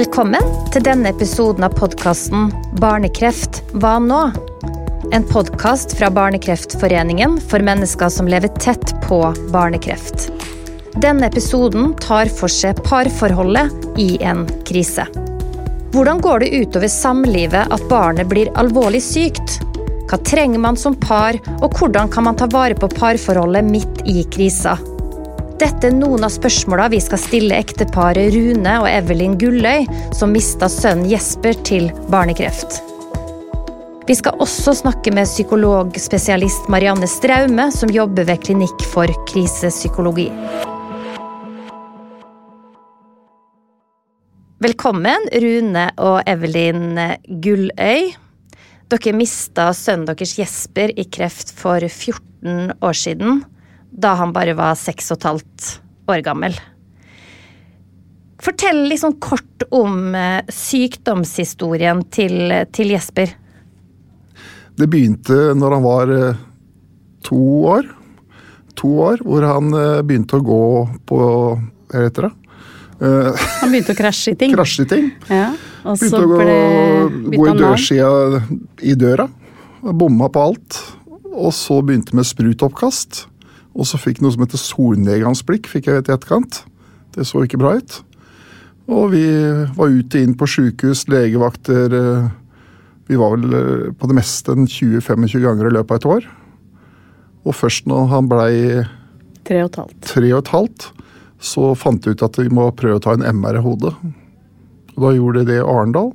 Velkommen til denne episoden av podkasten Barnekreft hva nå? En podkast fra Barnekreftforeningen for mennesker som lever tett på barnekreft. Denne episoden tar for seg parforholdet i en krise. Hvordan går det utover samlivet at barnet blir alvorlig sykt? Hva trenger man som par, og hvordan kan man ta vare på parforholdet midt i krisa? Dette er noen av spørsmåla vi skal stille ekteparet Rune og Evelyn Gulløy, som mista sønnen Jesper til barnekreft. Vi skal også snakke med psykologspesialist Marianne Straume, som jobber ved Klinikk for krisepsykologi. Velkommen, Rune og Evelyn Gulløy. Dere mista sønnen deres Jesper i kreft for 14 år siden da han bare var seks og et halvt år gammel. Fortell litt sånn kort om eh, sykdomshistorien til, til, Jesper. Det begynte når han var eh, to år. To år, hvor han eh, begynte å gå på Hva heter det? Han begynte å krasje i ting? Krasje i ting. Ja, og begynte å gå, gå i dørsida i døra. Bomma på alt. Og så begynte med sprutoppkast. Og så fikk noe som heter solnedgangsblikk, fikk jeg vite i etterkant. Det så ikke bra ut. Og vi var ute inn på sjukehus, legevakter eh, Vi var vel eh, på det meste 20-25 ganger i løpet av et år. Og først når han blei tre og, tre og et halvt, så fant vi ut at vi må prøve å ta en MR i hodet. Og da gjorde de det i Arendal.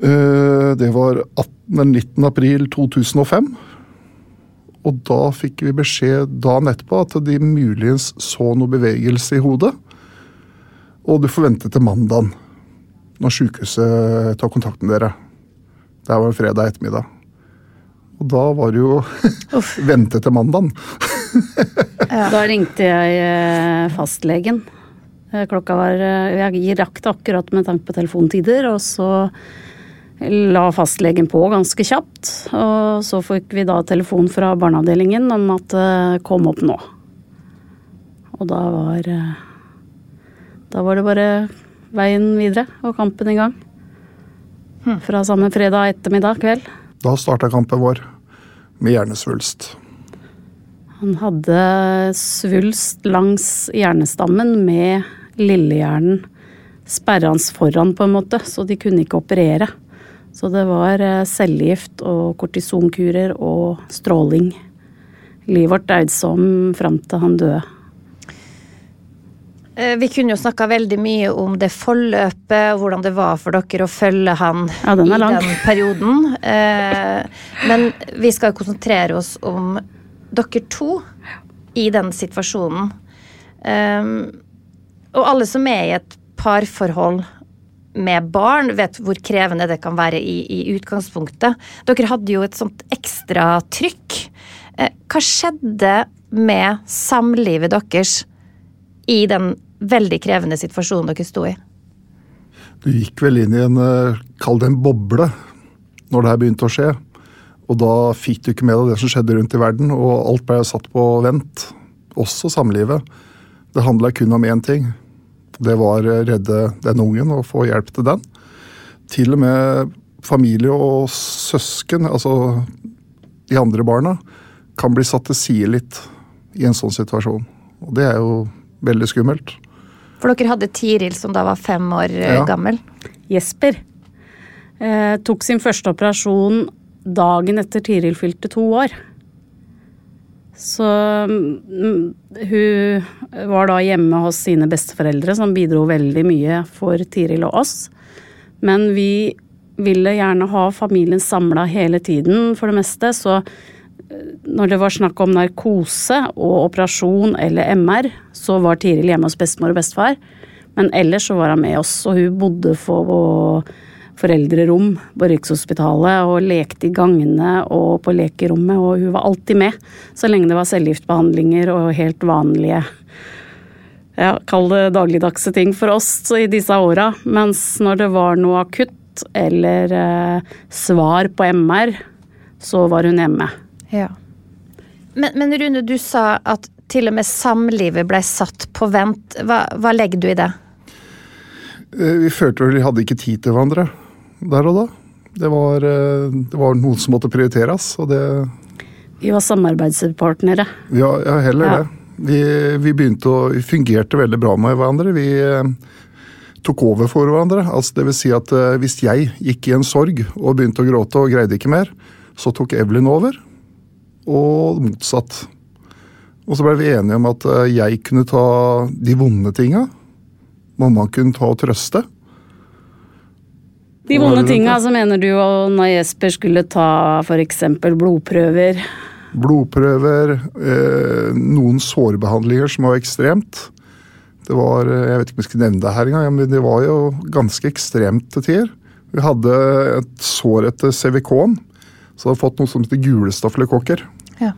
Eh, det var 18, eller 19. april 2005. Og da fikk vi beskjed dagen etterpå at de muligens så noe bevegelse i hodet. Og du får vente til mandagen, når sykehuset tar kontakt med dere. Det var en fredag ettermiddag. Og da var det jo vente til mandagen. ja. Da ringte jeg eh, fastlegen. Eh, klokka var eh, Jeg rakk det akkurat med tanke på telefontider, og så la fastlegen på ganske kjapt. Og så fikk vi da telefon fra barneavdelingen om at det eh, kom opp nå. Og da var eh, Da var det bare veien videre og kampen i gang. Hm. Fra samme fredag ettermiddag kveld. Da starta kampen vår med hjernesvulst. Han hadde svulst langs hjernestammen med lillehjernen sperrende foran, på en måte, så de kunne ikke operere. Så det var eh, cellegift og kortisonkurer og stråling. Livet vårt dreide seg om fram til han døde. Eh, vi kunne jo snakka veldig mye om det forløpet, hvordan det var for dere å følge han ja, den i den perioden. Eh, men vi skal konsentrere oss om dere to i den situasjonen. Og alle som er i et parforhold med barn vet hvor krevende det kan være i, i utgangspunktet. Dere hadde jo et sånt ekstra trykk. Eh, hva skjedde med samlivet deres i den veldig krevende situasjonen dere sto i? Du gikk vel inn i en eh, Kall det en boble når det her begynte å skje. Og da fikk du ikke med deg det som skjedde rundt i verden, og alt ble satt på vent. Også samlivet. Det handla kun om én ting det var redde den ungen og få hjelp til den. Til og med familie og søsken, altså de andre barna, kan bli satt til side litt i en sånn situasjon. Og det er jo veldig skummelt. For dere hadde Tiril som da var fem år eh, ja. gammel? Jesper eh, tok sin første operasjon dagen etter Tiril fylte to år. Så mm, hun var da hjemme hos sine besteforeldre, som bidro veldig mye for Tiril og oss. Men vi ville gjerne ha familien samla hele tiden, for det meste. Så eh, når det var snakk om narkose og operasjon eller MR, så var Tiril hjemme hos bestemor og bestefar. Men ellers så var hun med oss, og hun bodde for foreldrerom på Rikshospitalet og lekte i gangene og på lekerommet, og hun var alltid med så lenge det var cellegiftbehandlinger og helt vanlige ja, kall det dagligdagse ting for oss i disse åra. Mens når det var noe akutt eller eh, svar på MR, så var hun hjemme. Ja. Men, men, Rune, du sa at til og med samlivet ble satt på vent. Hva, hva legger du i det? Eh, Vi følte vel vi hadde ikke tid til hverandre der og da. Det var, eh, det var noen som måtte prioriteres, og det Vi var samarbeidspartnere. Ja, ja heller Ja. det. Vi, vi begynte å Vi fungerte veldig bra med hverandre. Vi eh, tok over for hverandre. Altså, det vil si at eh, hvis jeg gikk i en sorg og begynte å gråte og greide ikke mer, så tok Evelyn over. Og motsatt. Og så ble vi enige om at jeg kunne ta de vonde tinga. Mamma kunne ta og trøste. De vonde var tinga dette? så mener du og når Jesper skulle ta f.eks. blodprøver. Blodprøver, eh, noen sårbehandlinger som var ekstremt. Det var, eh, Jeg vet ikke om jeg skal nevne det her engang, men det var jo ganske ekstremt til tider. Vi hadde et sår etter CVK-en, så hadde fått noe som heter gulestafylokokker. Ja.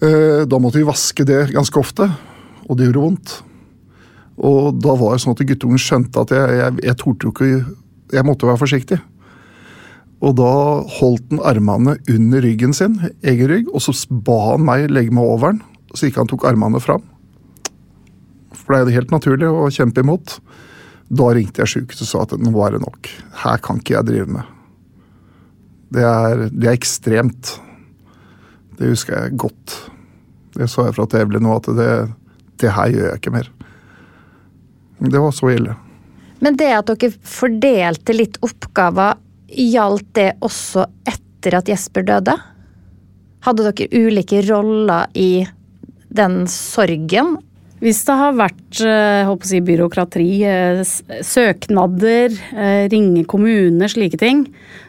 Eh, Da måtte vi vaske det ganske ofte, og det gjorde vondt. Og da var det sånn at guttungen skjønte at jeg, jeg, jeg torde jo ikke Jeg måtte være forsiktig. Og da holdt han armene under ryggen sin, egen rygg, og så ba han meg legge meg over den, så ikke han tok armene fram. For det er jo helt naturlig å kjempe imot. Da ringte jeg sjukehuset og sa at nå var det nok. Her kan ikke jeg drive med. Det er, det er ekstremt. Det husker jeg godt. Det sa jeg fra til Evelyn nå, at det, det her gjør jeg ikke mer. Det var så ille. Men det at dere fordelte litt oppgaver, gjaldt det også etter at Jesper døde? Hadde dere ulike roller i den sorgen? Hvis det har vært eh, si, byråkrati, eh, søknader, eh, ringe kommuner, slike ting,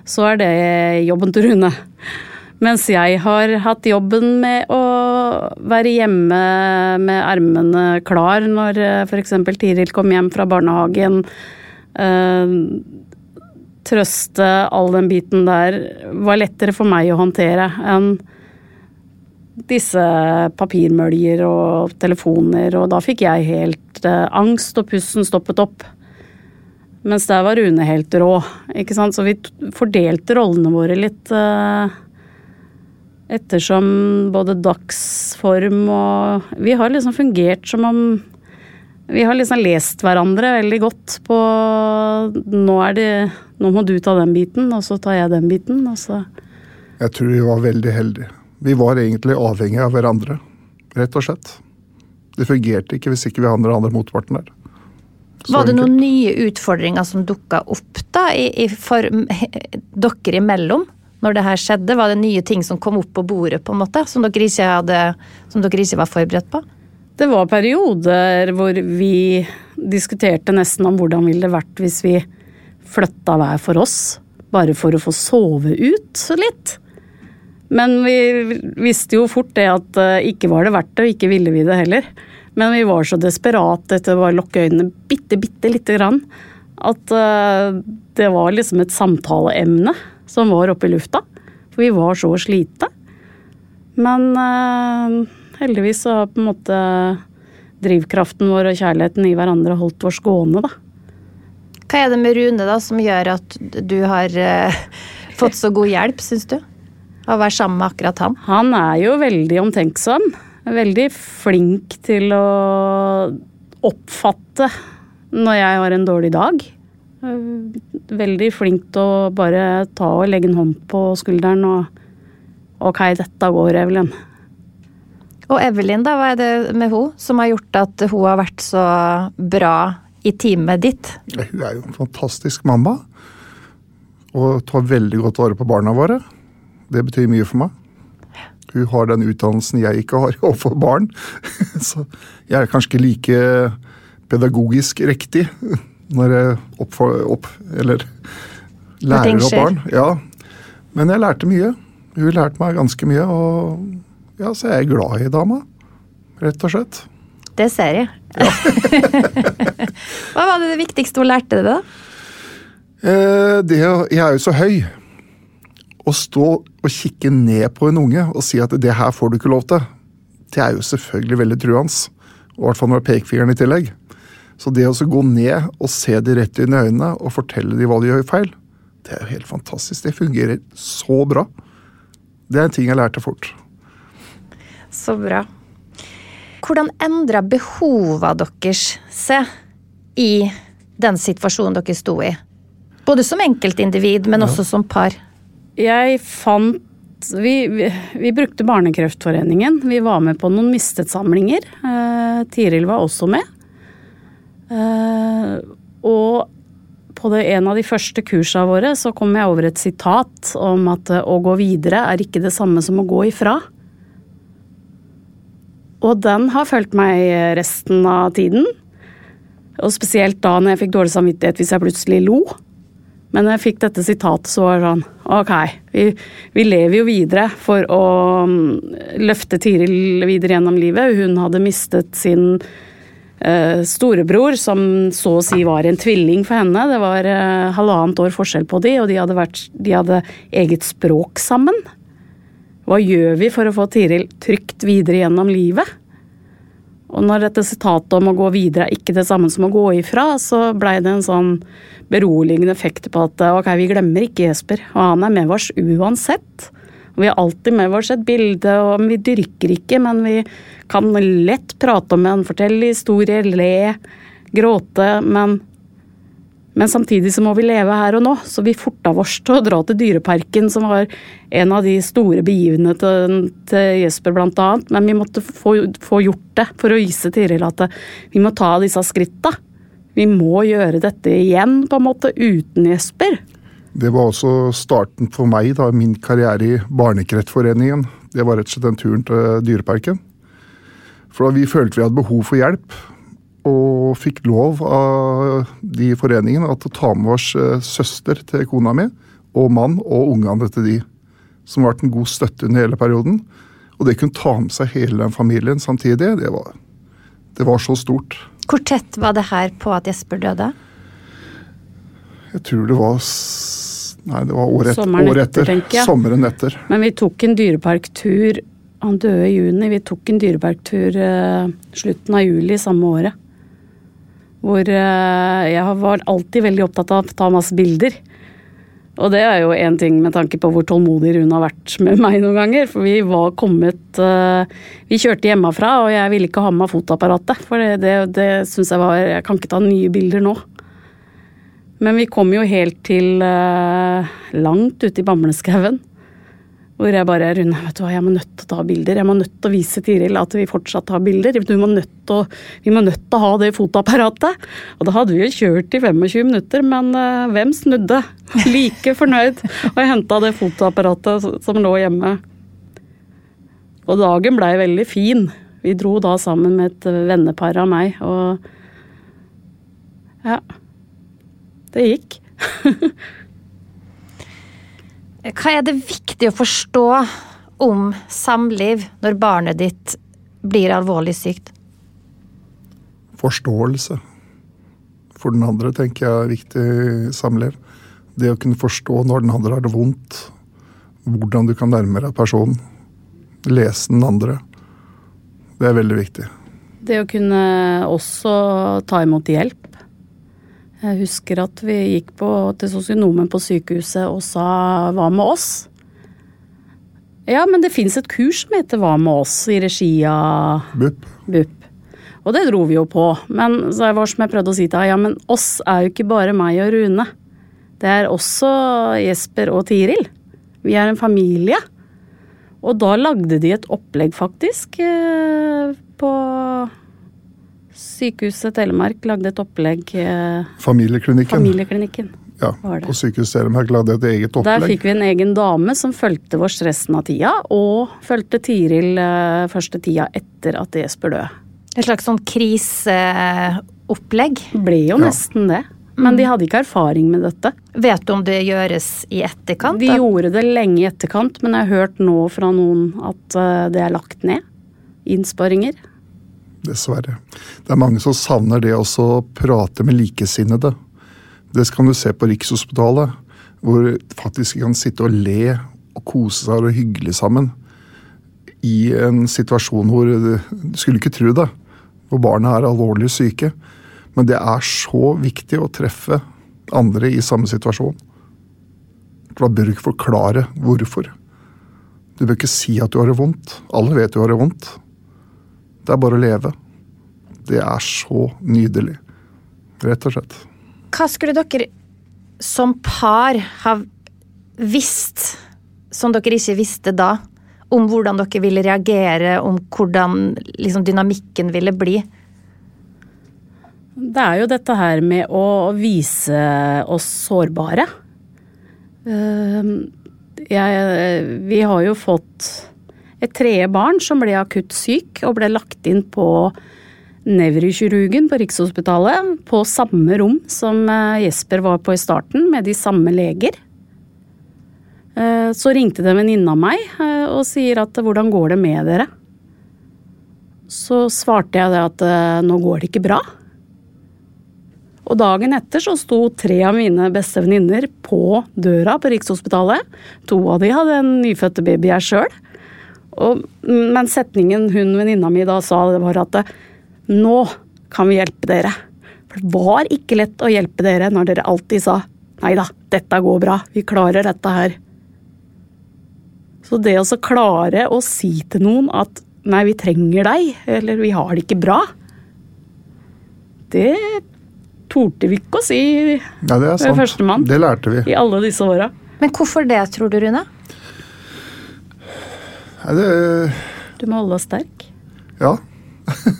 så er det jobben til Rune. Mens jeg har hatt jobben med å være hjemme med ermene klar når f.eks. Tiril kom hjem fra barnehagen. Eh, trøste all den biten der var lettere for meg å håndtere enn disse papirmøljer og telefoner, og da fikk jeg helt eh, angst, og pusten stoppet opp. Mens der var Rune helt rå, ikke sant. Så vi fordelte rollene våre litt eh, ettersom både dagsform og Vi har liksom fungert som om Vi har liksom lest hverandre veldig godt på Nå er det Nå må du ta den biten, og så tar jeg den biten, og så Jeg tror vi var veldig heldige. Vi var egentlig avhengige av hverandre, rett og slett. Det fungerte ikke hvis ikke vi hadde den andre motparten der. Så Var det enkelt. noen nye utfordringer som dukka opp da, i, i for, dere imellom? Når det her skjedde, var det nye ting som kom opp på bordet, på en måte, som dere ikke, hadde, som dere ikke var forberedt på? Det var perioder hvor vi diskuterte nesten om hvordan ville det vært hvis vi flytta hver for oss, bare for å få sove ut litt. Men vi visste jo fort det at eh, ikke var det verdt det, og ikke ville vi det heller. Men vi var så desperate etter å lukke øynene bitte, bitte lite grann, at eh, det var liksom et samtaleemne som var oppe i lufta. For vi var så slite. Men eh, heldigvis så har på en måte drivkraften vår og kjærligheten i hverandre holdt oss gående, da. Hva er det med Rune da som gjør at du har eh, fått så god hjelp, syns du? Å være sammen med akkurat han? Han er jo veldig omtenksom. Veldig flink til å oppfatte når jeg har en dårlig dag. Eh, Veldig flink til å bare ta og legge en hånd på skulderen og Ok, dette går, Evelyn. Og Evelyn, da, hva er det med hun som har gjort at hun har vært så bra i teamet ditt? Hun er jo en fantastisk mamma. Og tar veldig godt vare på barna våre. Det betyr mye for meg. Hun har den utdannelsen jeg ikke har overfor barn. Så jeg er kanskje ikke like pedagogisk riktig når jeg oppfor, opp, eller lærer opp barn. Ja. Men jeg lærte mye. Hun lærte meg ganske mye, og ja, så er jeg glad i dama. Rett og slett. Det ser jeg. hva var det, det viktigste hun lærte deg, da? Eh, det, jeg er jo så høy. Å stå og kikke ned på en unge og si at det her får du ikke lov til, det er jo selvfølgelig veldig truende. I hvert fall når det er pekefingeren i tillegg. Så det å gå ned og se de rett inn i øynene og fortelle de hva de gjør feil, det er jo helt fantastisk. Det fungerer så bra. Det er en ting jeg lærte fort. Så bra. Hvordan endra behova deres seg i den situasjonen dere sto i? Både som enkeltindivid, men også som par. Jeg fant vi, vi, vi, brukte Barnekreftforeningen. Vi var med på noen mistet-samlinger. Eh, Tiril var også med. Eh, og på det, en av de første kursene våre så kom jeg over et sitat om at eh, å gå videre er ikke det samme som å gå ifra. Og den har fulgt meg resten av tiden. Og spesielt da når jeg fikk dårlig samvittighet hvis jeg plutselig lo. Men når jeg fikk dette sitatet, så var det sånn Ok, vi, vi lever jo videre for å mm, løfte Tiril videre gjennom livet. Hun hadde mistet sin storebror, som så å si var en tvilling for henne. Det var uh, halvannet år forskjell på de, og de hadde, vært, de hadde eget språk sammen. Hva gjør vi for å få Tiril trygt videre gjennom livet? Og når dette sitatet om å gå videre er ikke det samme som å gå ifra, så blei det en sånn beroligende effekt på at ok, vi glemmer ikke Jesper, og han er med oss uansett. Og vi har alltid med oss et bilde, og vi dyrker ikke, men vi kan lett prate om en, fortelle historier, le, gråte, men men samtidig så må vi leve her og nå, så vi forta oss til å dra til Dyreparken, som var en av de store begivenhetene til, Jesper, annet. Men vi måtte få, få, gjort det for å vise Tiril at vi må ta disse skritta. Vi må gjøre dette igjen, på en måte, uten Jesper. Det var også starten for meg, da, min karriere i Barnekreftforeningen. Det var rett og slett den turen til Dyreparken. For da vi følte vi hadde behov for hjelp, og fikk lov av de i foreningen å ta med oss eh, søster til kona mi, og mann og ungene til de, som ble en god støtte under hele perioden. Og det kunne ta med seg hele den familien samtidig, det var, det var så stort. Hvor tett var det her på at Jesper døde? Jeg tror det var Nei, det var året, Sommeren år etter. etter Sommeren etter. Men vi tok en dyreparktur Han døde i juni. Vi tok en dyreparktur uh, slutten av juli samme året. Hvor uh, jeg var alltid veldig opptatt av å ta masse bilder. Og det er jo én ting med tanke på hvor tålmodig Rune har vært med meg noen ganger. For vi var kommet uh, Vi kjørte hjemmefra, og jeg ville ikke ha med meg fotoapparatet. For det, det, det syns jeg var Jeg kan ikke ta nye bilder nå. Men vi kom jo helt til uh, langt ute i Bamleskauen. Hvor jeg bare Rune, vet du hva, jeg må nødt til å ta bilder. Jeg må nødt til å vise Tiril at vi fortsatt har bilder. Må å, vi må nødt til å ha det fotoapparatet. Og da hadde vi jo kjørt i 25 minutter, men uh, hvem snudde? Like fornøyd. Og jeg henta det fotoapparatet som lå hjemme. Og dagen blei veldig fin. Vi dro da sammen med et vennepar av meg, og ja. Det gikk. Hva er det viktig å forstå om samliv når barnet ditt blir alvorlig sykt? Forståelse. For den andre tenker jeg er viktig i samliv. Det å kunne forstå når den andre har det vondt. Hvordan du kan nærme deg personen. Lese den andre. Det er veldig viktig. Det å kunne også ta imot hjelp. Jeg husker at vi gikk på, til sosionomen på sykehuset og sa 'hva med oss'? Ja, men det fins et kurs som heter 'Hva med oss' i regi av BUP. BUP. Og det dro vi jo på. Men så var som jeg prøvde å si til henne, ja, men oss er jo ikke bare meg og Rune. Det er også Jesper og Tiril. Vi er en familie. Og da lagde de et opplegg, faktisk, eh, på Sykehuset Telemark lagde et opplegg. Eh, familieklinikken. Familieklinikken. Ja, på Sykehuset Telemark lagde et eget opplegg. Der fikk vi en egen dame som fulgte oss resten av tida, og fulgte Tiril uh, første tida etter at Jesper døde. Et slags sånn kriseopplegg? Ble jo nesten ja. det. Men de hadde ikke erfaring med dette. Vet du om det gjøres i etterkant? De gjorde det lenge i etterkant, men jeg har hørt nå fra noen at eh, det er lagt ned. Innsparinger. Dessverre. Det er mange som savner det å prate med likesinnede. Det kan du se på Rikshospitalet, hvor faktisk kan sitte og le og kose seg og hyggelig sammen. I en situasjon hvor Du skulle ikke tro det, hvor barna er alvorlig syke. Men det er så viktig å treffe andre i samme situasjon. Da bør du ikke forklare hvorfor. Du bør ikke si at du har det vondt. Alle vet du har det vondt. Det er bare å leve. Det er så nydelig. Rett og slett. hva skulle dere som par ha visst, som dere ikke visste da, om hvordan dere ville reagere, om hvordan liksom, dynamikken ville bli? Det er jo dette her med å vise oss sårbare. Ehm, jeg, vi har jo fått et tredje barn som ble akutt syk og ble lagt inn på nevrokirurgen på Rikshospitalet, på samme rom som eh, Jesper var på i starten, med de samme leger. Eh, så ringte det en venninne av meg eh, og sier at 'hvordan går det med dere'? Så svarte jeg det at 'nå går det ikke bra'. Og dagen etter så sto tre av mine beste venninner på døra på Rikshospitalet. To av de hadde en nyfødte baby jeg sjøl. Men setningen hun venninna mi da sa, det var at nå kan vi hjelpe dere. For det var ikke lett å hjelpe dere når dere alltid sa nei da, dette går bra, vi klarer dette her. Så det å klare å si til noen at nei, vi trenger deg, eller vi har det ikke bra, det torde vi ikke å si ja, det er sant. førstemann. Det lærte vi. I alle disse åra. Men hvorfor det, tror du, Rune? Det Du må holde deg sterk? Ja.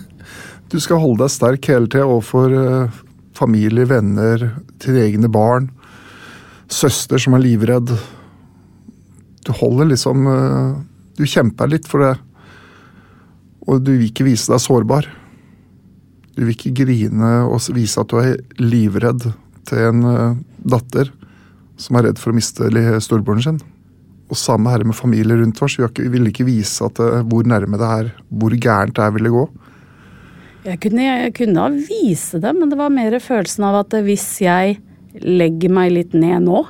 Du skal holde deg sterk hele tida overfor uh, familie, venner, til egne barn. Søster som er livredd. Du holder liksom uh, Du kjemper litt for det. Og du vil ikke vise deg sårbar. Du vil ikke grine og vise at du er livredd til en uh, datter som er redd for å miste storebroren sin. Og samme her med familie rundt oss. Vi ville ikke vise at, uh, hvor nærme det er, hvor gærent det her ville gå. Jeg kunne, jeg kunne vise det, men det var mer følelsen av at hvis jeg legger meg litt ned nå,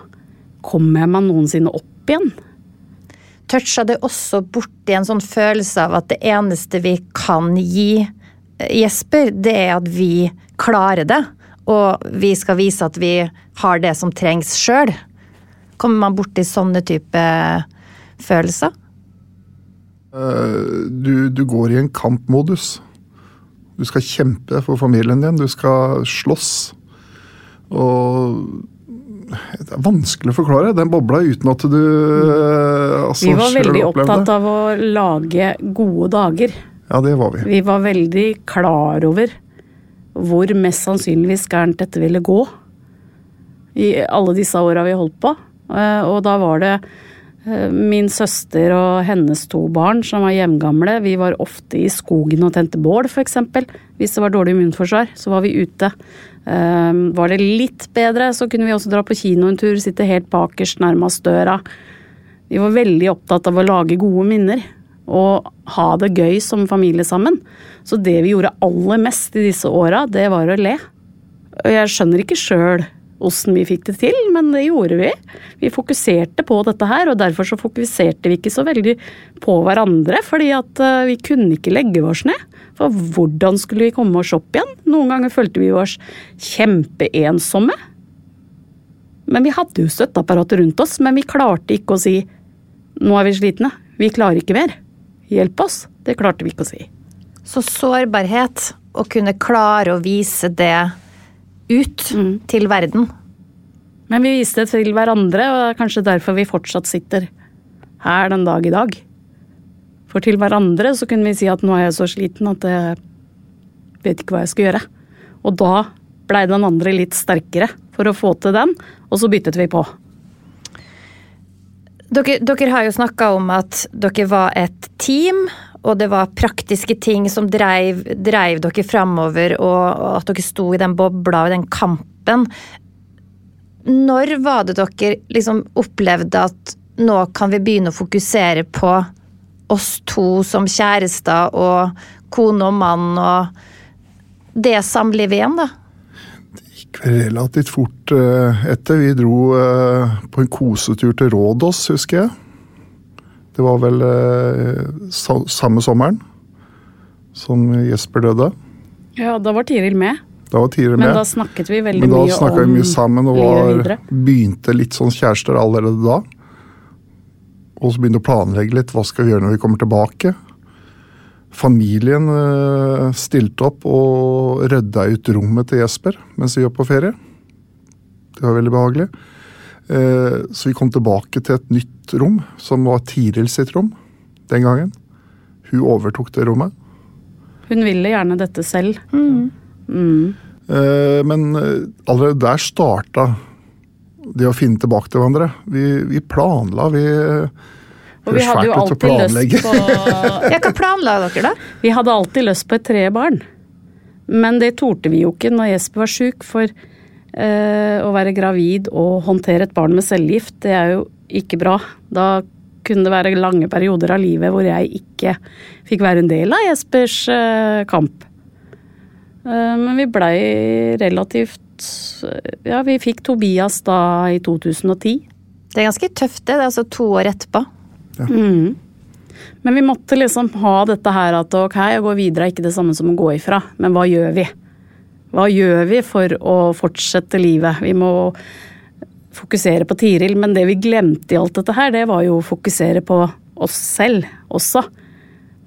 kommer jeg meg noensinne opp igjen? Toucha det også borti en sånn følelse av at det eneste vi kan gi Jesper, det er at vi klarer det. Og vi skal vise at vi har det som trengs sjøl. Kommer man borti sånne type følelser? Eh, du, du, går i en kampmodus. Du skal kjempe for familien din. Du skal slåss. Og det er vanskelig å forklare den bobla uten at du mm. altså, Vi var veldig opptatt av å lage gode dager. Ja, det var vi. Vi var veldig klar over hvor mest sannsynligvis gærent dette ville gå. I alle disse åra vi holdt på. Eh, og da var det eh, min søster og hennes to barn som var hjemgamle. Vi var ofte i skogen og tente bål, f.eks. Hvis det var dårlig immunforsvar, så var vi ute. Eh, var det litt bedre, så kunne vi også dra på kino en tur, sitte helt bakerst nærmest døra. Vi var veldig opptatt av å lage gode minner og ha det gøy som familie sammen. Så det vi gjorde aller mest i disse åra, det var å le. Og jeg skjønner ikke sjøl åssen vi fikk det til, men det gjorde vi. Vi fokuserte på dette her, og derfor så fokuserte vi ikke så veldig på hverandre. Fordi at eh, vi kunne ikke legge oss ned. For hvordan skulle vi komme oss opp igjen? Noen ganger følte vi oss kjempeensomme. Men vi hadde jo støtteapparatet rundt oss, men vi klarte ikke å si nå er vi slitne, vi klarer ikke mer. Hjelp oss. Det klarte vi ikke å si. Så sårbarhet, å kunne klare å vise det ut mm. til verden. Men vi viste det til hverandre, og det er kanskje derfor vi fortsatt sitter her den dag i dag. For til hverandre så kunne vi si at nå er jeg så sliten at jeg vet ikke hva jeg skal gjøre. Og da blei den andre litt sterkere for å få til den, og så byttet vi på. Dere, dere har jo snakka om at dere var et team, og det var praktiske ting som dreiv, dreiv dere framover, og, at dere sto i den bobla og den kampen. Når var det dere liksom opplevde at nå kan vi begynne å fokusere på oss to som kjærester og kone og mann og det samlivet igjen, da? relativt fort eh, etter. Vi dro eh, på en kosetur til Rådås, husker jeg. Det var vel eh, samme sommeren som Jesper døde. Ja, da var Tiril med. Da var Tiril med. Men da snakket vi veldig mye om Men da snakka vi mye sammen og var, begynte litt sånn kjærester allerede da. Og så begynte å planlegge litt hva skal vi gjøre når vi kommer tilbake. Familien eh, stilte opp og rydda ut rommet til Jesper mens vi var på ferie. Det var veldig behagelig. Eh, så vi kom tilbake til et nytt rom, som var Tiril sitt rom den gangen. Hun overtok det rommet. Hun ville gjerne dette selv. Mm. Mm. Eh, men eh, allerede der starta det å finne tilbake til hverandre. Vi, vi planla, vi Og vi hadde jo alltid lyst på Ja, hva planla dere, da? Vi hadde alltid lyst på et tredje barn. Men det torde vi jo ikke når Jesper var sjuk, for å være gravid og håndtere et barn med cellegift, det er jo ikke bra. Da kunne det være lange perioder av livet hvor jeg ikke fikk være en del av Jespers eh, kamp. Eh, men vi blei relativt Ja, vi fikk Tobias da i 2010. Det er ganske tøft, det. Det er altså to år etterpå. Mm. Men vi måtte liksom ha dette her at ok, å gå videre er ikke det samme som å gå ifra, men hva gjør vi? Hva gjør vi for å fortsette livet? Vi må fokusere på Tiril, men det vi glemte i alt dette her, det var jo å fokusere på oss selv også.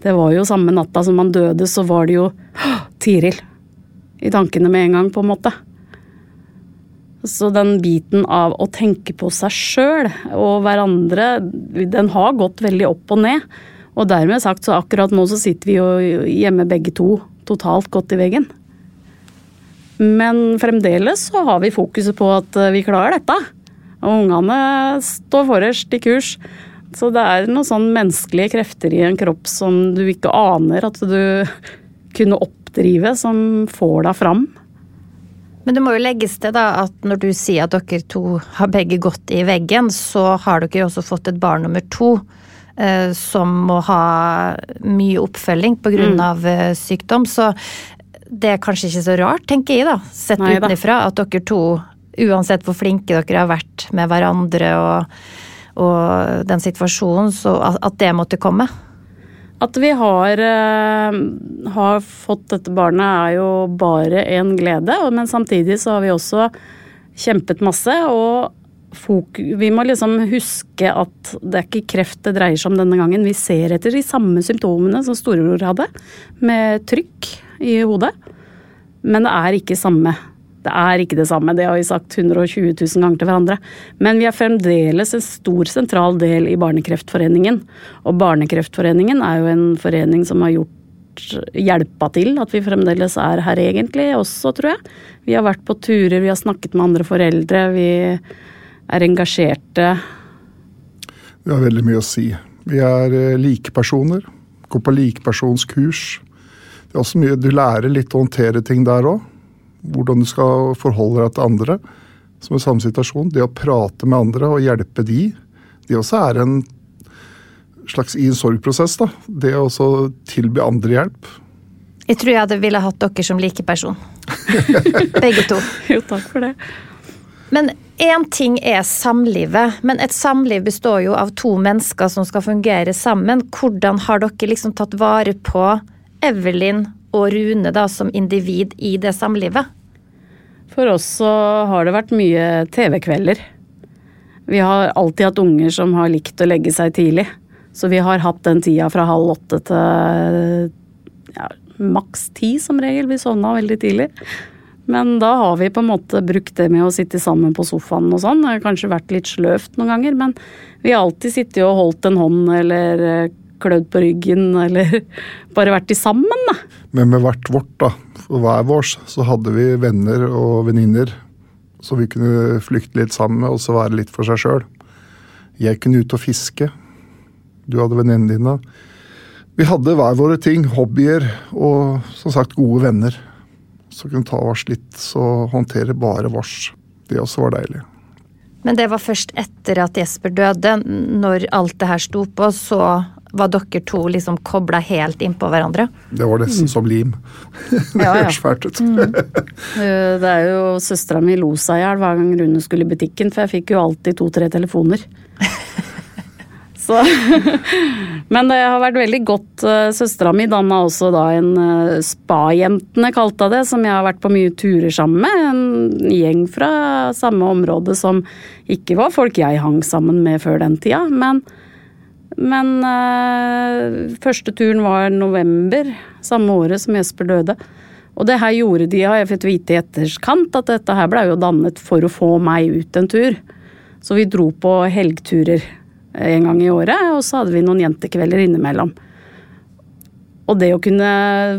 Det var jo samme natta som man døde, så var det jo Tiril i tankene med en gang, på en måte. Så den biten av å tenke på seg sjøl og hverandre, den har gått veldig opp og ned. Og dermed sagt så akkurat nå så sitter vi jo hjemme begge to totalt godt i veggen. Men fremdeles så har vi fokuset på at eh, vi klarer dette. Og ungene står forrest i kurs. Så det er noen sånn menneskelige krefter i en kropp som du ikke aner at du kunne oppdrive, som får deg fram. Men det må jo legges til da at når du sier at dere to har begge gått i veggen, så har dere jo også fått et barn nummer to. eh, Som må ha mye oppfølging pga. Mm. av eh, sykdom. Så det er kanskje ikke så rart, tenker jeg, da, sett Nei utenfra, at dere to, uansett hvor flinke dere har vært med hverandre og, og den situasjonen, så at det måtte komme. At vi har, eh, har fått dette barnet er jo bare en glede, men samtidig så har vi også kjempet masse. Og vi må liksom huske at det er ikke kreft det dreier seg om denne gangen. Vi ser etter de samme symptomene som storebror hadde, med trykk i hodet. Men det er ikke samme. Det er ikke det samme, det har vi sagt 120 000 ganger til hverandre. Men vi er fremdeles en stor sentral del i Barnekreftforeningen. Og Barnekreftforeningen er jo en forening som har gjort hjelpa til at vi fremdeles er her egentlig også, tror jeg. Vi har vært på turer, vi har snakket med andre foreldre, vi er engasjerte. Vi har veldig mye å si. Vi er eh, likepersoner. Går på likepersonskurs. Det er også mye, Du lærer litt å håndtere ting der òg. Hvordan du skal forholde deg til andre som er i samme situasjon. Det å prate med andre og hjelpe de, det også er en slags i en sorgprosess. da. Det å også tilby andre hjelp. Jeg tror jeg hadde ville hatt dere som likeperson. Begge to. Jo, takk for det. Men én ting er samlivet, men et samliv består jo av to mennesker som skal fungere sammen. Hvordan har dere liksom tatt vare på Evelyn og Rune da som individ i det samlivet? For oss så har det vært mye TV-kvelder. Vi har alltid hatt unger som har likt å legge seg tidlig. Så vi har hatt den tida fra halv åtte til ja, maks ti som regel. Vi sovna veldig tidlig. Men da har vi på en måte brukt det med å sitte sammen på sofaen og sånn. Det har kanskje vært litt sløvt noen ganger, men vi har alltid sittet og holdt en hånd eller eh, klødd på ryggen eller bare vært i sammen, da. Men med hvert vårt, da, for hver vårs, så hadde vi venner og venninner som vi kunne flykte litt sammen med, og så være litt for seg sjøl. Jeg kunne ut og fiske. Du hadde venninnene dine. Vi hadde hver våre ting, hobbyer og som sagt gode venner. Så kunne ta oss litt, så håndtere bare vårs. Det også var deilig. Men det var først etter at Jesper døde, når alt det her sto på, så var dere to liksom kobla helt innpå hverandre. Det var nesten som lim. det Ja, ja. høres fælt ut. mm. Det er jo Søstera mi lo seg i hjel hver gang Rune skulle i butikken, for jeg fikk jo alltid to-tre telefoner. Så Men det har vært veldig godt. Eh, Søstera mi danna også da en Spajentene, Spa-jentene, kalte jeg det, som jeg har vært på mye turer sammen med. En gjeng fra samme område som ikke var folk jeg hang sammen med før den tida. Men, men eh, første turen var november, samme året som Jesper døde. Og det her gjorde de, har jeg fått vite i etterkant, at dette her blei jo dannet for å få meg ut en tur. Så vi dro på helgturer en gang i året, og så hadde vi noen jentekvelder innimellom. Og det å kunne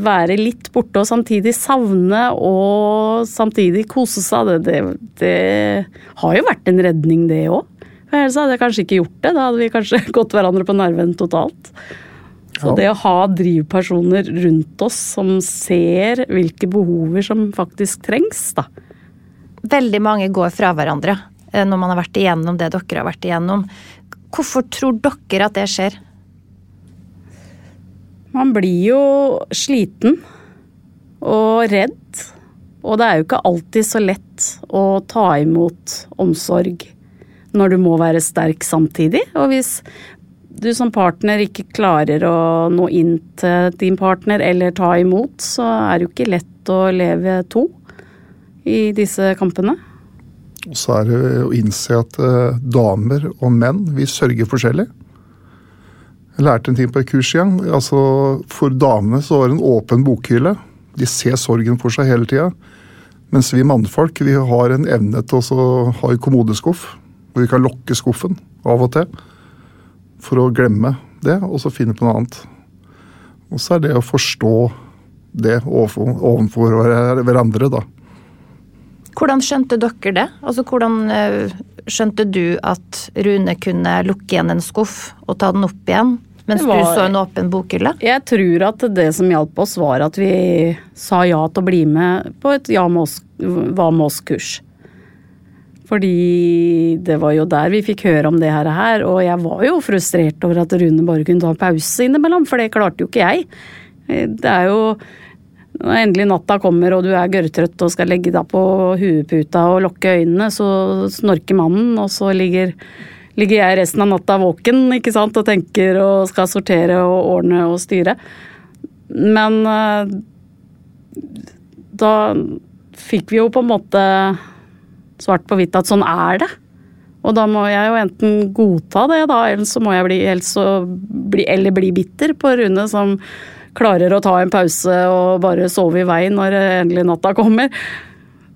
være litt borte og samtidig savne og samtidig kose seg, det, det, det har jo vært en redning, det òg. Ellers hadde jeg kanskje ikke gjort det. Da hadde vi kanskje gått hverandre på nerven totalt. Så det å ha drivpersoner rundt oss som ser hvilke behover som faktisk trengs, da. Veldig mange går fra hverandre eh, når man har vært igjennom det dere har vært igjennom. Hvorfor tror dere at det skjer? Man blir jo sliten og redd. Og det er jo ikke alltid så lett å ta imot omsorg når du må være sterk samtidig. Og hvis du som partner ikke klarer å nå inn til din partner eller ta imot, så er det jo ikke lett å leve to i disse kampene. Og så er det å innse at uh, damer og menn, vi sørger forskjellig. Jeg lærte en ting på et kurs igjen. Altså, for damene så var det en åpen bokhylle. De ser sorgen for seg hele tida. Mens vi mannfolk vi har en evne til å ha en kommodeskuff. Hvor vi kan lokke skuffen av og til. For å glemme det, og så finne på noe annet. Og så er det å forstå det overfor, overfor hverandre, da. Hvordan skjønte dere det? Altså, Hvordan uh, skjønte du at Rune kunne lukke igjen en skuff og ta den opp igjen? Mens var, du så en åpen bokhylle? Jeg tror at det som hjalp oss, var at vi sa ja til å bli med på et Ja med oss-kurs. Fordi det var jo der vi fikk høre om det her, og jeg var jo frustrert over at Rune bare kunne ta pause innimellom, for det klarte jo ikke jeg. Det er jo når endelig natta kommer og du er gørrtrøtt og skal legge deg på hueputa og lukke øynene, så snorker mannen, og så ligger, ligger, jeg resten av natta våken ikke sant, og tenker og skal sortere og ordne og styre. Men eh, da fikk vi jo på en måte svart på hvitt at sånn er det. Og da må jeg jo enten godta det, da, eller så må jeg bli, bli, eller bli bitter på Rune som klarer å ta en pause og bare sove i vei når endelig natta kommer.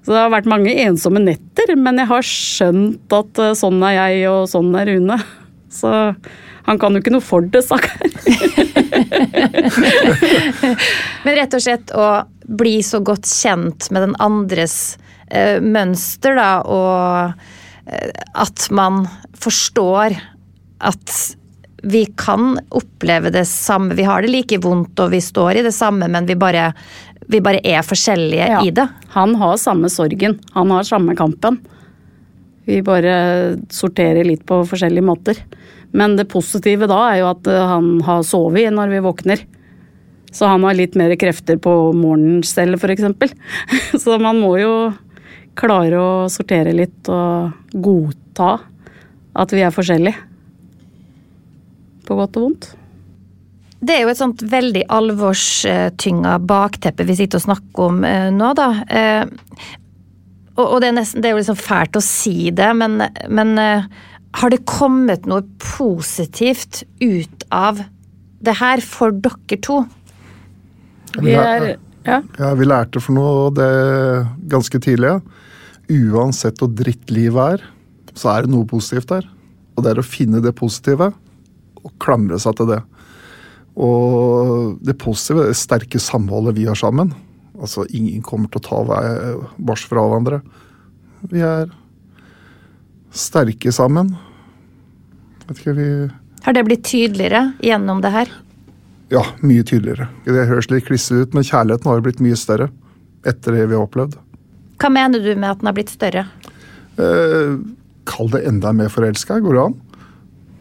Så det har vært mange ensomme netter, men jeg har skjønt at eh, sånn er jeg, og sånn er Rune. Så han kan jo ikke noe for det, stakkar. men rett og slett å bli så godt kjent med den andres mønster, da, og eh, at man forstår at vi kan oppleve det samme. Vi har det like vondt og vi står i det samme, men vi bare, vi bare er forskjellige ja. i det. Han har samme sorgen. Han har samme kampen. Vi bare sorterer litt på forskjellige måter. Men det positive da er jo at eh, han har sovet når vi våkner. Så han har litt mer krefter på morgenen selv, f.eks. Så man må jo klare å sortere litt og godta at vi er forskjellige. På godt og vondt. Det er jo et sånt veldig alvorstynga bakteppe vi sitter og snakker om eh, nå, da. Eh, og det er, nesten, det er jo liksom fælt å si det, men, men eh, har det kommet noe positivt ut av det her for dere to? Vi er ja. ja. Vi lærte for noe det ganske tidlig. Ja uansett hvor dritt livet er, så er det noe positivt der. Og det er å finne det positive og klamre seg til det. Og det positive, det sterke samholdet vi har sammen. Altså, ingen kommer til å ta vars fra hverandre. Vi er sterke sammen. Vet ikke, vi Har det blitt tydeligere gjennom det her? Ja, mye tydeligere. Det høres litt klissete ut, men kjærligheten har blitt mye større etter det vi har opplevd. Hva mener du med at den har blitt større? Eh, kall det enda mer forelska, går det an?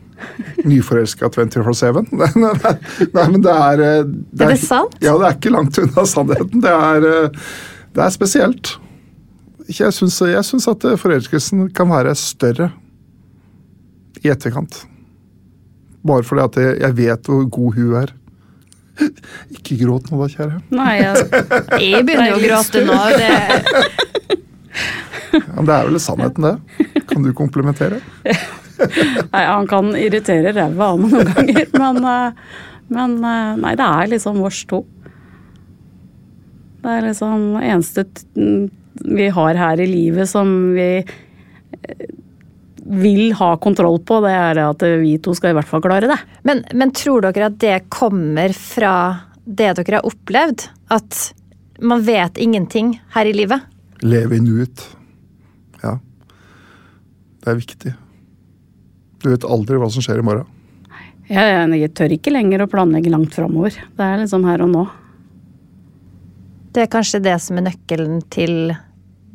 Nyforelska 24-7? Nei, nei, nei, men det er, eh, det er Er det sant? Ja, det er ikke langt unna sannheten. Det er, eh, det er spesielt. Jeg syns, jeg syns at forelskelsen kan være større i etterkant. Bare fordi at jeg vet hvor god hun er. Ikke gråt nå da, kjære. Nei, jeg, jeg begynner jo å gråte nå. Det... Ja, men det er vel sannheten, det. Kan du komplementere? Nei, han kan irritere ræva av meg noen ganger, men, eh, men, eh, Nei, det er liksom vårs to. Det er liksom eneste vi har her i livet som vi eh, vil ha kontroll på, det er at vi to skal i hvert fall klare det. Men, men tror dere at det kommer fra det dere har opplevd? At man vet ingenting her i livet? Leve i nuet. Ja. Det er viktig. Du vet aldri hva som skjer i morgen. Jeg, jeg tør ikke lenger å planlegge langt framover. Det er liksom her og nå. Det er kanskje det som er nøkkelen til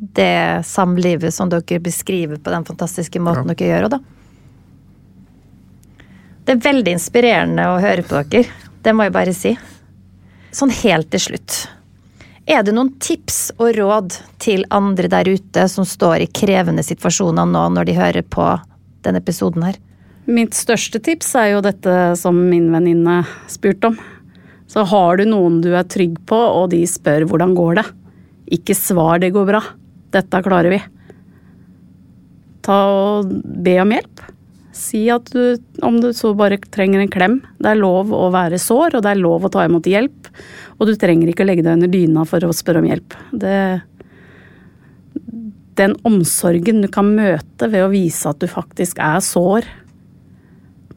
det samlivet som dere beskriver på den fantastiske måten ja. dere gjør. Da. Det er veldig inspirerende å høre på dere. Det må jeg bare si. Sånn helt til slutt. Er det noen tips og råd til andre der ute som står i krevende situasjoner nå, når de hører på denne episoden her? Mitt største tips er jo dette som min venninne spurte om. Så har du noen du er trygg på, og de spør hvordan går det, ikke svar det går bra. Dette klarer vi. Ta og be om hjelp. Si at du, om du så bare trenger en klem. Det er lov å være sår, og det er lov å ta imot hjelp. Og du trenger ikke å legge deg under dyna for å spørre om hjelp. Det, den omsorgen du kan møte ved å vise at du faktisk er sår,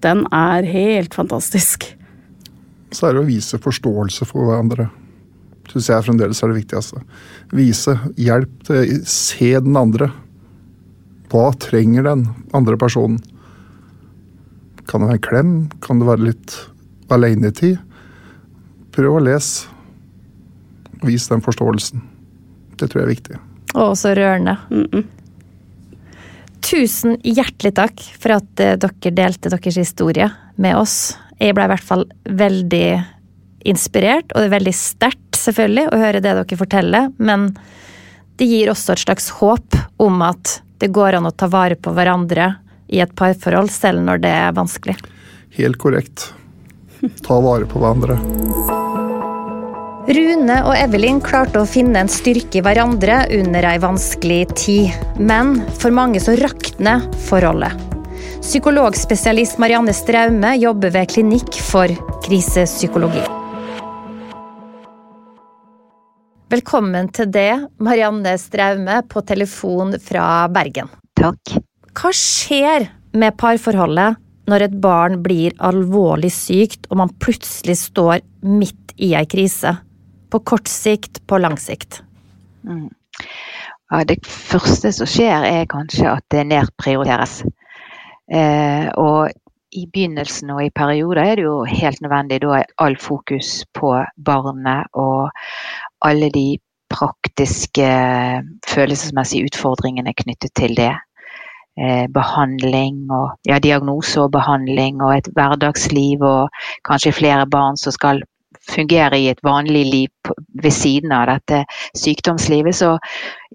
den er helt fantastisk. Så er det å vise forståelse for hverandre syns jeg fremdeles er det viktigste. Vise hjelp til Se den andre. Hva trenger den andre personen? Kan det være en klem? Kan det være litt alenetid? Prøv å lese. Vis den forståelsen. Det tror jeg er viktig. Å, så rørende. Mm -mm. Tusen hjertelig takk for at eh, dere delte deres historie med oss. Jeg ble i hvert fall veldig inspirert, og det er veldig sterkt selvfølgelig å høre det dere forteller, men det gir også et slags håp om at det går an å ta vare på hverandre i et parforhold, selv når det er vanskelig. Helt korrekt. Ta vare på hverandre. Rune og Evelyn klarte å finne en styrke i hverandre under ei vanskelig tid. Men for mange så rakner forholdet. Psykologspesialist Marianne Straume jobber ved Klinikk for krisepsykologi. Velkommen til det, Marianne Straume på telefon fra Bergen. Takk. Hva skjer med parforholdet når et barn blir alvorlig sykt og man plutselig står midt i ei krise? På kort sikt, på lang sikt? Mm. Ja, det første som skjer, er kanskje at det nedprioriteres. Eh, og i begynnelsen og i perioder er det jo helt nødvendig. Da all fokus på barnet og alle de praktiske følelsesmessige utfordringene knyttet til det. Eh, behandling og ja, diagnose og behandling og et hverdagsliv og kanskje flere barn som skal fungere i et vanlig liv ved siden av dette sykdomslivet. Så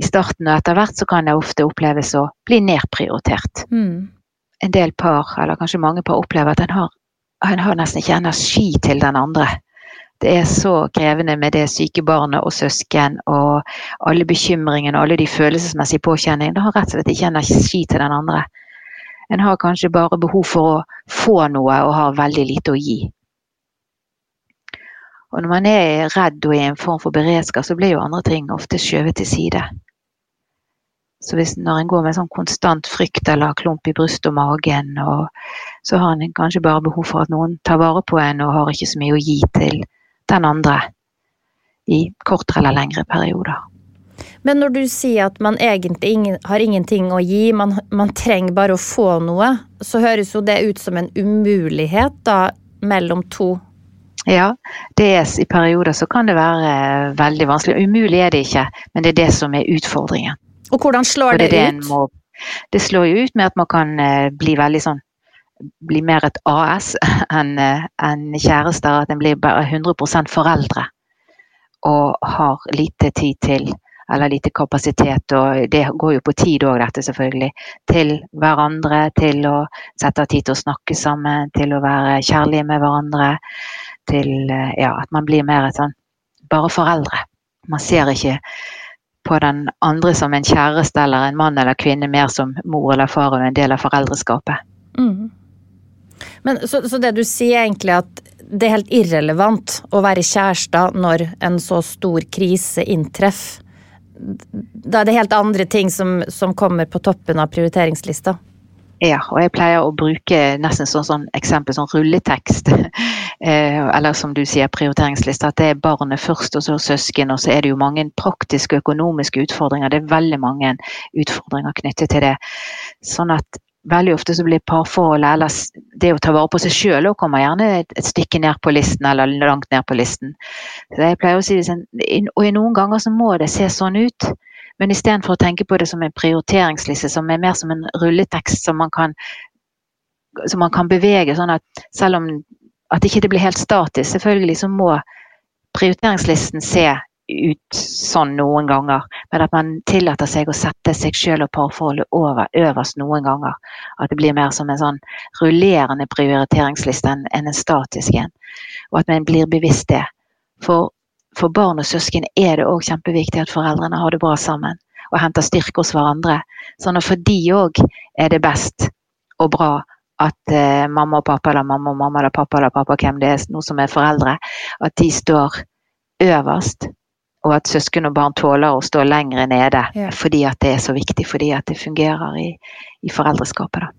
i starten og etter hvert så kan det ofte oppleves å bli nedprioritert. Mm. En del par, eller kanskje mange par, opplever at en har, en har nesten ikke energi til den andre det er så krevende med det syke barnet og søsken og alle bekymringene og alle de følelsesmessige påkjenningene. Det har rett og slett ikke energi til den andre. En har kanskje bare behov for å få noe og har veldig lite å gi. Og når man er redd og i en form for beredskap, så blir jo andre ting ofte skjøvet til side. Så hvis når en går med sånn konstant frykt eller klump i brystet og magen, og, så har en kanskje bare behov for at noen tar vare på en og har ikke så mye å gi til den andre i kortere eller lengre perioder. Men når du sier at man egentlig ingen, har ingenting å gi, man, man, trenger bare å få noe, så høres jo det ut som en umulighet da mellom to. Ja, det er, i perioder så kan det være veldig vanskelig. Umulig er det ikke, men det er det som er utfordringen. Og hvordan slår det, det, det ut? Må, det slår jo ut med at man kan eh, bli veldig sånn blir mer et AS enn en kjærester. At en blir bare 100% foreldre og har lite tid til eller lite kapasitet, og det går jo på tid òg, dette selvfølgelig, til hverandre, til å sette av tid til å snakke sammen, til å være kjærlige med hverandre, til ja, at man blir mer et sånn bare foreldre. Man ser ikke på den andre som en kjæreste eller en mann eller kvinne, mer som mor eller far og en del av foreldreskapet. Mm. Men, så, så, det du sier egentlig at det er helt irrelevant å være kjærester når en så stor krise inntreffer. Da er det helt andre ting som, som kommer på toppen av prioriteringslista. Ja, og jeg pleier å bruke nesten sånn, sånn eksempel, sånn rulletekst. Eh, eller som du sier, prioriteringsliste. At det er barnet først, og så søsken. Og så er det jo mange praktiske økonomiske utfordringer. Det er veldig mange utfordringer knyttet til det. Sånn at veldig ofte så blir parforholdet eller det å ta vare på seg sjøl og kommer gjerne et, et, stykke ned på listen, eller langt ned på listen. Så jeg pleier å si det sånn, Og noen ganger så må det se sånn ut. Men istedenfor å tenke på det som en prioriteringsliste, som er mer som en rulletekst som man kan, som man kan bevege, sånn at selv om at ikke det blir helt statisk, selvfølgelig så må prioriteringslisten se ut sånn noen ganger, men at man tillater seg å sette seg selv og parforholdet over, øverst noen ganger. At det blir mer som en sånn rullerende prioriteringsliste enn en statisk en. Og at man blir bevisst det. For for barn og søsken er det òg kjempeviktig at foreldrene har det bra sammen og henter styrke hos hverandre. Sånn at for de òg er det best og bra at eh, mamma og pappa eller mamma og mamma eller pappa eller pappa, hvem det er, noe som er foreldre, at de står øverst. Og at søsken og barn tåler å stå lenger nede ja. fordi at det er så viktig. Fordi at det fungerer i, i foreldreskapet. da.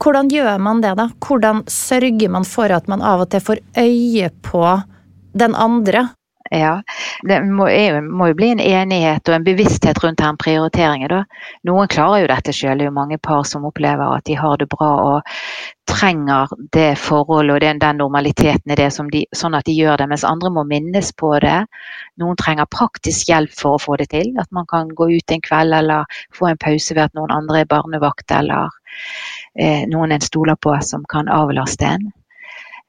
Hvordan gjør man det, da? Hvordan sørger man for at man av og til får øye på den andre, ja, det må, må, jo bli en enighet og en bevissthet rundt den prioriteringen. Da. Noen klarer jo dette selv. Det er jo mange par som opplever at de har det bra og trenger det forholdet og den, den normaliteten i det, de, sånn at de gjør det. Mens andre må minnes på det. Noen trenger praktisk hjelp for å få det til. At man kan gå ut en kveld eller få en pause ved at noen andre er barnevakt eller eh, noen en stoler på som kan avlaste en.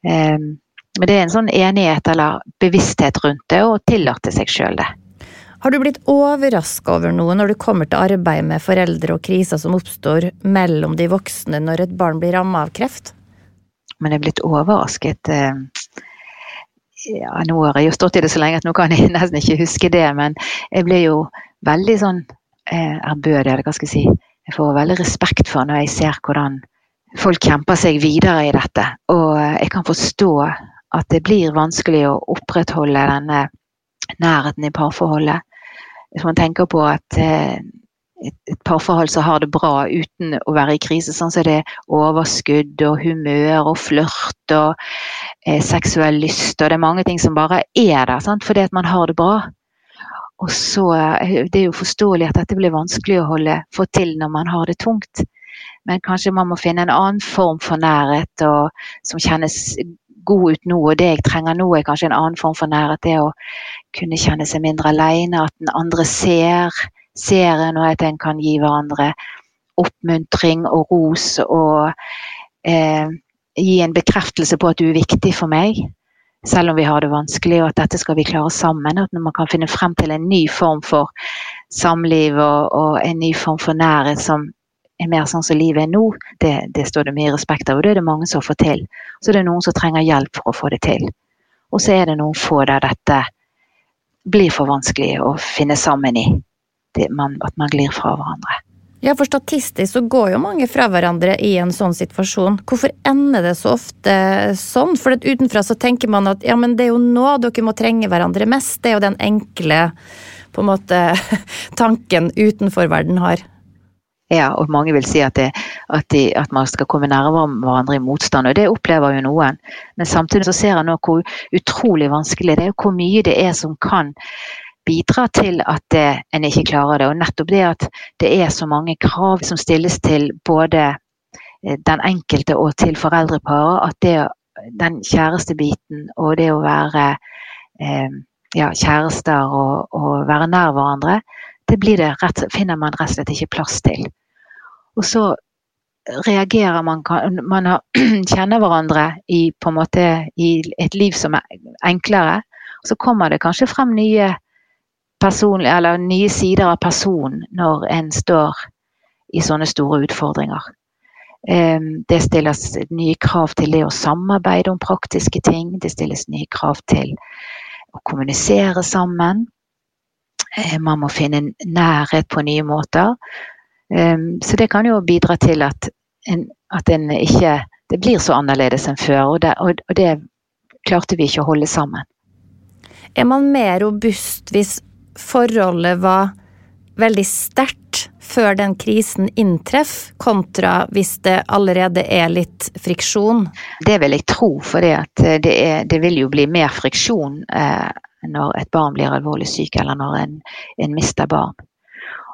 Eh, men det er en sånn enighet eller bevissthet rundt det, og tillate seg sjøl det. Har du blitt overraska over noe når du kommer til arbeid med foreldre og kriser som oppstår mellom de voksne når et barn blir ramma av kreft? Men jeg er blitt overrasket eh, ja, Nå har jeg jo stått i det så lenge at nå kan jeg nesten ikke huske det, men jeg blir jo veldig sånn eh, ærbødig, eller hva skal jeg si. Jeg får veldig respekt for når jeg ser hvordan folk kjemper seg videre i dette. Og jeg kan forstå at det blir vanskelig å opprettholde denne nærheten i parforholdet. Hvis man tenker på at eh, et parforhold som har det bra uten å være i krise, sånn som det er overskudd og humør og flørt og eh, seksuell lyst, og det er mange ting som bare er der sant? fordi at man har det bra. Og så eh, Det er jo forståelig at dette blir vanskelig å holde, få til når man har det tungt. Men kanskje man må finne en annen form for nærhet og, som kjennes god ut nå, og det jeg trenger nå, er kanskje en annen form for nærhet. Det å kunne kjenne seg mindre alene, at den andre ser, ser en, og at en kan gi hverandre oppmuntring og ros. Og eh, gi en bekreftelse på at du er viktig for meg, selv om vi har det vanskelig, og at dette skal vi klare sammen. At man kan finne frem til en ny form for samliv og, og en ny form for nærhet som er mer sånn som livet er nå, det, det, står det mye respekt av. Og det er det mange som får til. Så det er noen som trenger hjelp for å få det til. Og så er det noen få der dette blir for vanskelig å finne sammen i. Man, at man glir fra hverandre. Ja, for statistisk så går jo mange fra hverandre i en sånn situasjon. Hvorfor ender det så ofte sånn? For utenfra så tenker man at ja, men det er jo nå dere må trenge hverandre mest. Det er jo den enkle på en måte tanken utenfor verden har. Ja, og mange vil si at, det, at, de, at, man skal komme nærmere hverandre i motstand, og det opplever jo noen. Men samtidig så ser jeg nå hvor utrolig vanskelig det er, og hvor mye det er som kan bidra til at det, en ikke klarer det. Og nettopp det at det er så mange krav som stilles til både eh, den enkelte og til foreldreparet, at det, den kjærestebiten og det å være eh, ja, kjærester og, og, være nær hverandre, det, det rett, finner man rett og slett ikke plass til. Og så reagerer man Man kjenner hverandre i, måte, i et liv som er enklere. Og så kommer det kanskje frem nye, eller nye sider av personen når en står i sånne store utfordringer. Det stilles nye krav til det å samarbeide om praktiske ting. Det stilles nye krav til å kommunisere sammen. Man må finne nærhet på nye måter. Um, så det kan jo bidra til at en, at en ikke Det blir så annerledes enn før. Og det, og, og det klarte vi ikke å holde sammen. Er man mer robust hvis forholdet var veldig sterkt før den krisen inntreffer, kontra hvis det allerede er litt friksjon? Det vil jeg tro, for det, det, vil jo bli mer friksjon eh, når et barn blir alvorlig syk, eller når en, en mister barn.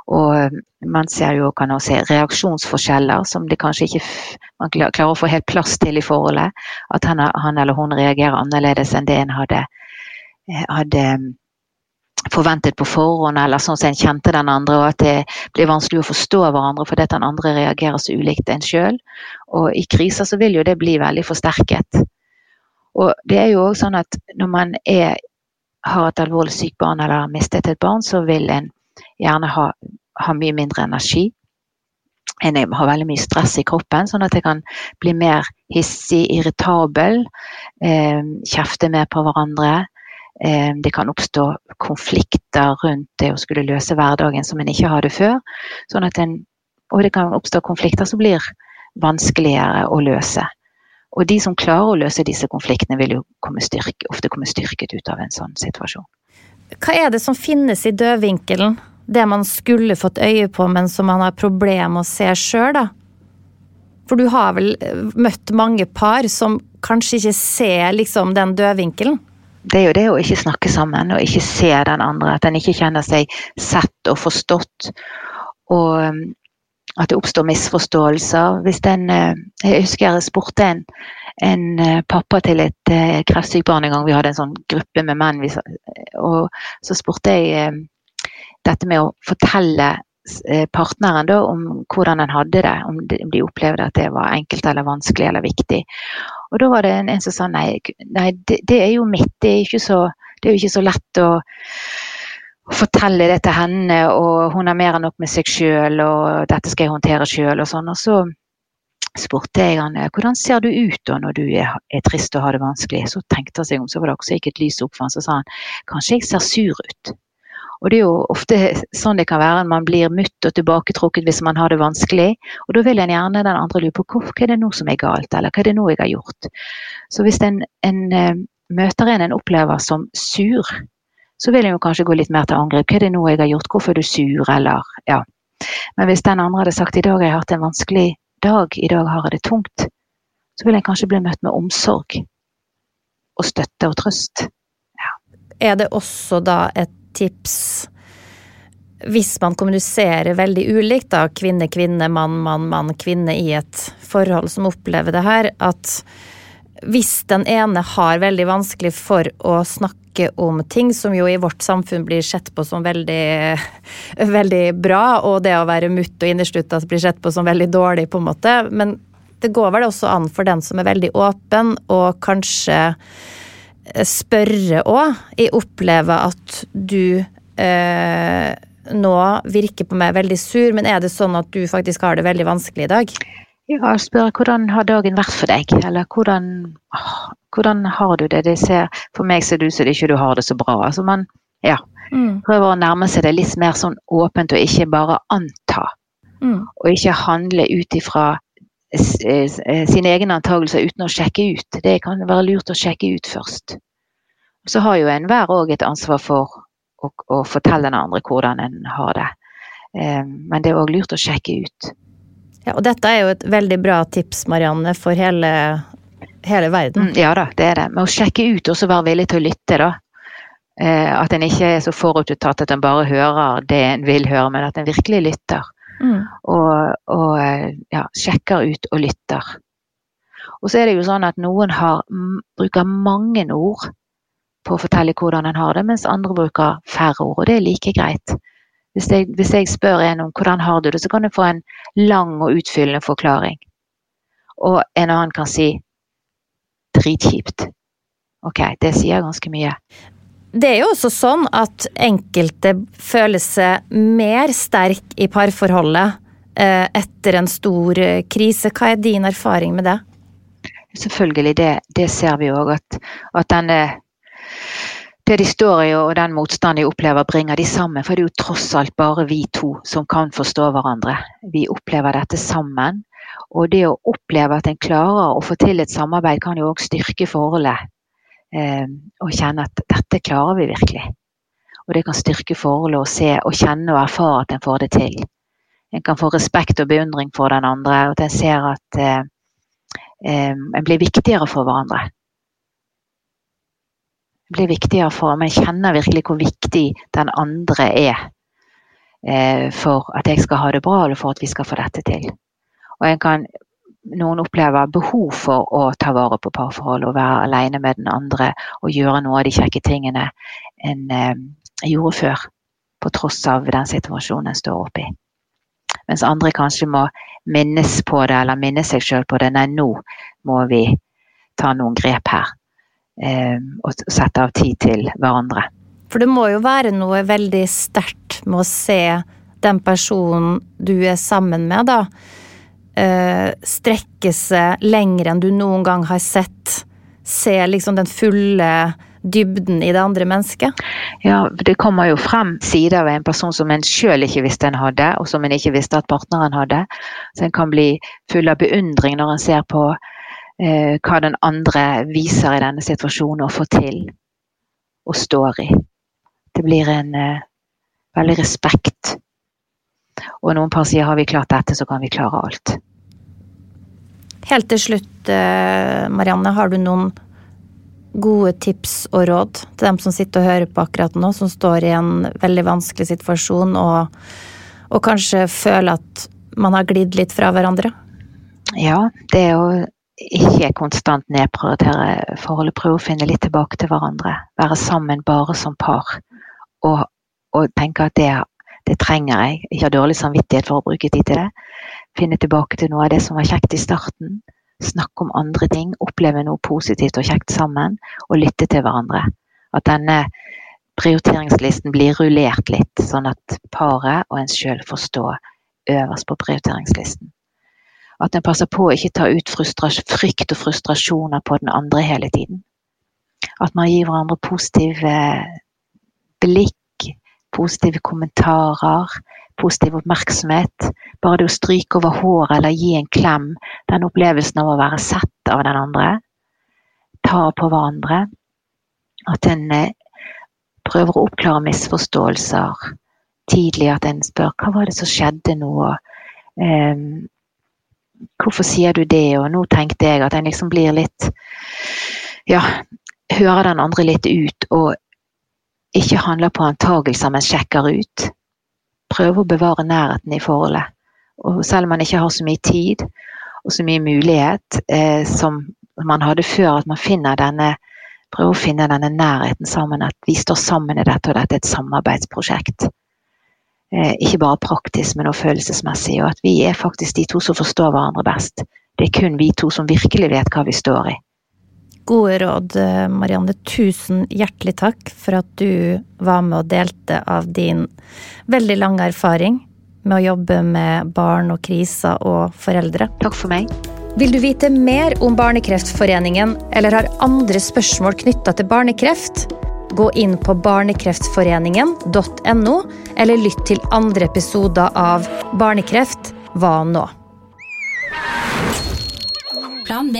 Og eh, man ser jo kan også se reaksjonsforskjeller som det kanskje ikke man klarer å få helt plass til i forholdet. At han, han eller hun reagerer annerledes enn det en hadde, eh, hadde mm, forventet på forhånd, eller sånn som en kjente den andre, og at det blir vanskelig å forstå hverandre fordi den andre reagerer så ulikt en sjøl. Og i kriser så vil jo det bli veldig forsterket. Og det er jo òg sånn at når man er, har et alvorlig sykt barn eller har mistet et barn, så vil en gjerne ha, ha mye mindre energi. Jeg har veldig mye stress i kroppen, sånn at jeg kan bli mer hissig, irritabel. Eh, kjefte mer på hverandre. Eh, det kan oppstå konflikter rundt det å skulle løse hverdagen som en ikke hadde før. Sånn en, og det kan oppstå konflikter som blir vanskeligere å løse. Og de som klarer å løse disse konfliktene, vil jo komme styrke, ofte komme styrket ut av en sånn situasjon. Hva er det som finnes i dødvinkelen? Det man skulle fått øye på, men som man har problemer med å se sjøl, da? For du har vel eh, møtt mange par som kanskje ikke ser liksom den dødvinkelen? Det er jo det å ikke snakke sammen og ikke se den andre. At en ikke kjenner seg sett og forstått. Og um, at det oppstår misforståelser. Hvis den eh, Jeg husker jeg spurte en en eh, pappa til et kreftsykt barn en gang. Vi hadde en sånn gruppe med menn. Og så spurte jeg dette med å fortelle partneren da, om hvordan en hadde det. Om de opplevde at det var enkelt eller vanskelig eller viktig. Og da var det en, en som sa nei, nei det, det, er jo mitt. Det er, så, det er jo ikke så lett å fortelle det til henne, og hun har mer enn nok med seg sjøl, og dette skal jeg håndtere sjøl, og sånn. Og så spurte jeg han hvordan ser du ut da når du er, er, trist og har det vanskelig. Så tenkte han seg om, så var det også gikk et lys opp for han, så sa han kanskje jeg ser sur ut. Og det er jo ofte sånn det kan være, man blir mutt og tilbaketrukket hvis man har det vanskelig. Og da vil en gjerne den andre lure på hva er det nå som er galt, eller hva er det nå jeg har gjort. Så hvis en, en uh, møter en en opplever som sur, så vil en jo kanskje gå litt mer til angrep. Hva er det nå jeg har gjort, hvorfor er du sur, eller ja. Men hvis den andre hadde sagt i dag har jeg hatt en vanskelig dag, i dag har jeg det tungt, så vil en kanskje bli møtt med omsorg og støtte og trøst. Ja. Er det også da et tips hvis man kommuniserer veldig ulikt, da kvinne, kvinne, mann, mann, mann, kvinne i et forhold som opplever det her, at hvis den ene har veldig vanskelig for å snakke om ting som jo i vårt samfunn blir sett på som veldig, veldig bra, og det å være mutt og inneslutta blir sett på som veldig dårlig, på en måte. Men det går vel også an for den som er veldig åpen, og kanskje spørre òg. Jeg opplever at du eh, nå virker på meg veldig sur, men er det sånn at du faktisk har det veldig vanskelig i dag? Ja, spør hvordan har dagen vært for deg, eller hvordan, hvordan har du det? det ser, for meg ser det ut som ikke du har det så bra. Altså man ja, mm. prøver å nærme seg det litt mer sånn åpent og ikke bare anta. Mm. Og ikke handle ut ifra sine egne antagelser uten å sjekke ut. Det kan være lurt å sjekke ut først. Så har jo enhver òg et ansvar for å, å, fortelle den andre hvordan en har det. Eh, men det er òg lurt å sjekke ut. Ja, og dette er jo et veldig bra tips, Marianne, for hele, hele verden. Mm, ja da, det er det. Men å sjekke ut og så være villig til å lytte, da. Eh, at en ikke er så forutinntatt at en bare hører det en vil høre, men at en virkelig lytter. Mm. Og, og eh, ja, sjekker ut og lytter. Og så er det jo sånn at noen har, bruker mange ord på å fortelle hvordan en har det, mens andre bruker færre ord. Og det er like greit. Hvis jeg, hvis jeg, spør en om hvordan har du det, så kan du få en lang og utfyllende forklaring. Og en annen kan si dritkjipt. Ok, det sier ganske mye. Det er jo også sånn at enkelte føler seg mer sterk i parforholdet etter en stor eh, krise. Hva er din erfaring med det? Selvfølgelig, det, det ser vi òg. At, at denne det de står i og den motstanden de opplever, bringer de sammen. For det er jo tross alt bare vi to som kan forstå hverandre. Vi opplever dette sammen. Og det å oppleve at en klarer å få til et samarbeid, kan jo òg styrke forholdet. eh, og kjenne at dette klarer vi virkelig. Og det kan styrke forholdet å se og kjenne og erfare at en får det til. En kan få respekt og beundring for den andre, og at en ser at eh, eh, en blir viktigere for hverandre. En blir viktigere for Men jeg kjenner virkelig hvor viktig den andre er eh, for at jeg skal ha det bra, eller for at vi skal få dette til. Og en kan noen opplever behov for å ta vare på parforhold og være alene med den andre og gjøre noe av de kjekke tingene en eh, gjorde før, på tross av den situasjonen en står oppe i. Mens andre kanskje må minnes på det, eller minne seg sjøl på det. Nei, nå må vi ta noen grep her. Eh, og sette av tid til hverandre. For det må jo være noe veldig sterkt med å se den personen du er sammen med, da eh, strekke seg lenger enn du noen gang har sett. Se liksom den fulle dybden i det andre mennesket. Ja, det kommer jo frem sider ved en person som en sjøl ikke visste en hadde, og som en ikke visste at partneren hadde. Så en kan bli full av beundring når en ser på eh, hva den andre viser i denne situasjonen og får til og står i. Det blir en eh, veldig respekt. Og noen par sier har vi klart dette, så kan vi klare alt. Helt til slutt, eh, Marianne, har du noen gode tips og råd til dem som sitter og hører på akkurat nå, som står i en veldig vanskelig situasjon og, og kanskje føler at man har glidd litt fra hverandre? Ja, det er å ikke konstant nedprioritere forholdet. Prøve å finne litt tilbake til hverandre. Være sammen bare som par. Og, og tenke at det, det trenger jeg. Ikke ha dårlig samvittighet for å bruke tid til det finne tilbake til noe av det som var kjekt i starten. Snakke om andre ting, oppleve noe positivt og kjekt sammen, og lytte til hverandre. At denne prioriteringslisten blir rullert litt, sånn at paret og en sjøl får stå øverst på prioriteringslisten. At en passer på å ikke ta ut frykt og frustrasjoner på den andre hele tiden. At man gir hverandre positive blikk, positive kommentarer, positiv oppmerksomhet. Bare det å stryke over håret eller gi en klem. Den opplevelsen av å være sett av den andre. Ta på hverandre. At en eh, prøver å oppklare misforståelser tidlig. At en spør hva var det som skjedde nå? Um, hvorfor sier du det? Og nå tenkte jeg at en liksom blir litt Ja, hører den andre litt ut og ikke handler på antagelser, men sjekker ut prøve å bevare nærheten i forholdet. Og selv om man ikke har så mye tid og så mye mulighet eh, som man hadde før, at man finner denne prøver å finne denne nærheten sammen. At vi står sammen i dette, og dette er et samarbeidsprosjekt. Eh, ikke bare praktisk, men også følelsesmessig. Og at vi er faktisk de to som forstår hverandre best. Det er kun vi to som virkelig vet hva vi står i. Gode råd, eh, Marianne. Tusen hjertelig takk for at du var med og delte av din veldig lange erfaring med å jobbe med barn og kriser og foreldre. Takk for meg. Vil du vite mer om Barnekreftforeningen eller har andre spørsmål knytta til barnekreft? Gå inn på barnekreftforeningen.no, eller lytt til andre episoder av Barnekreft hva nå? Plan B.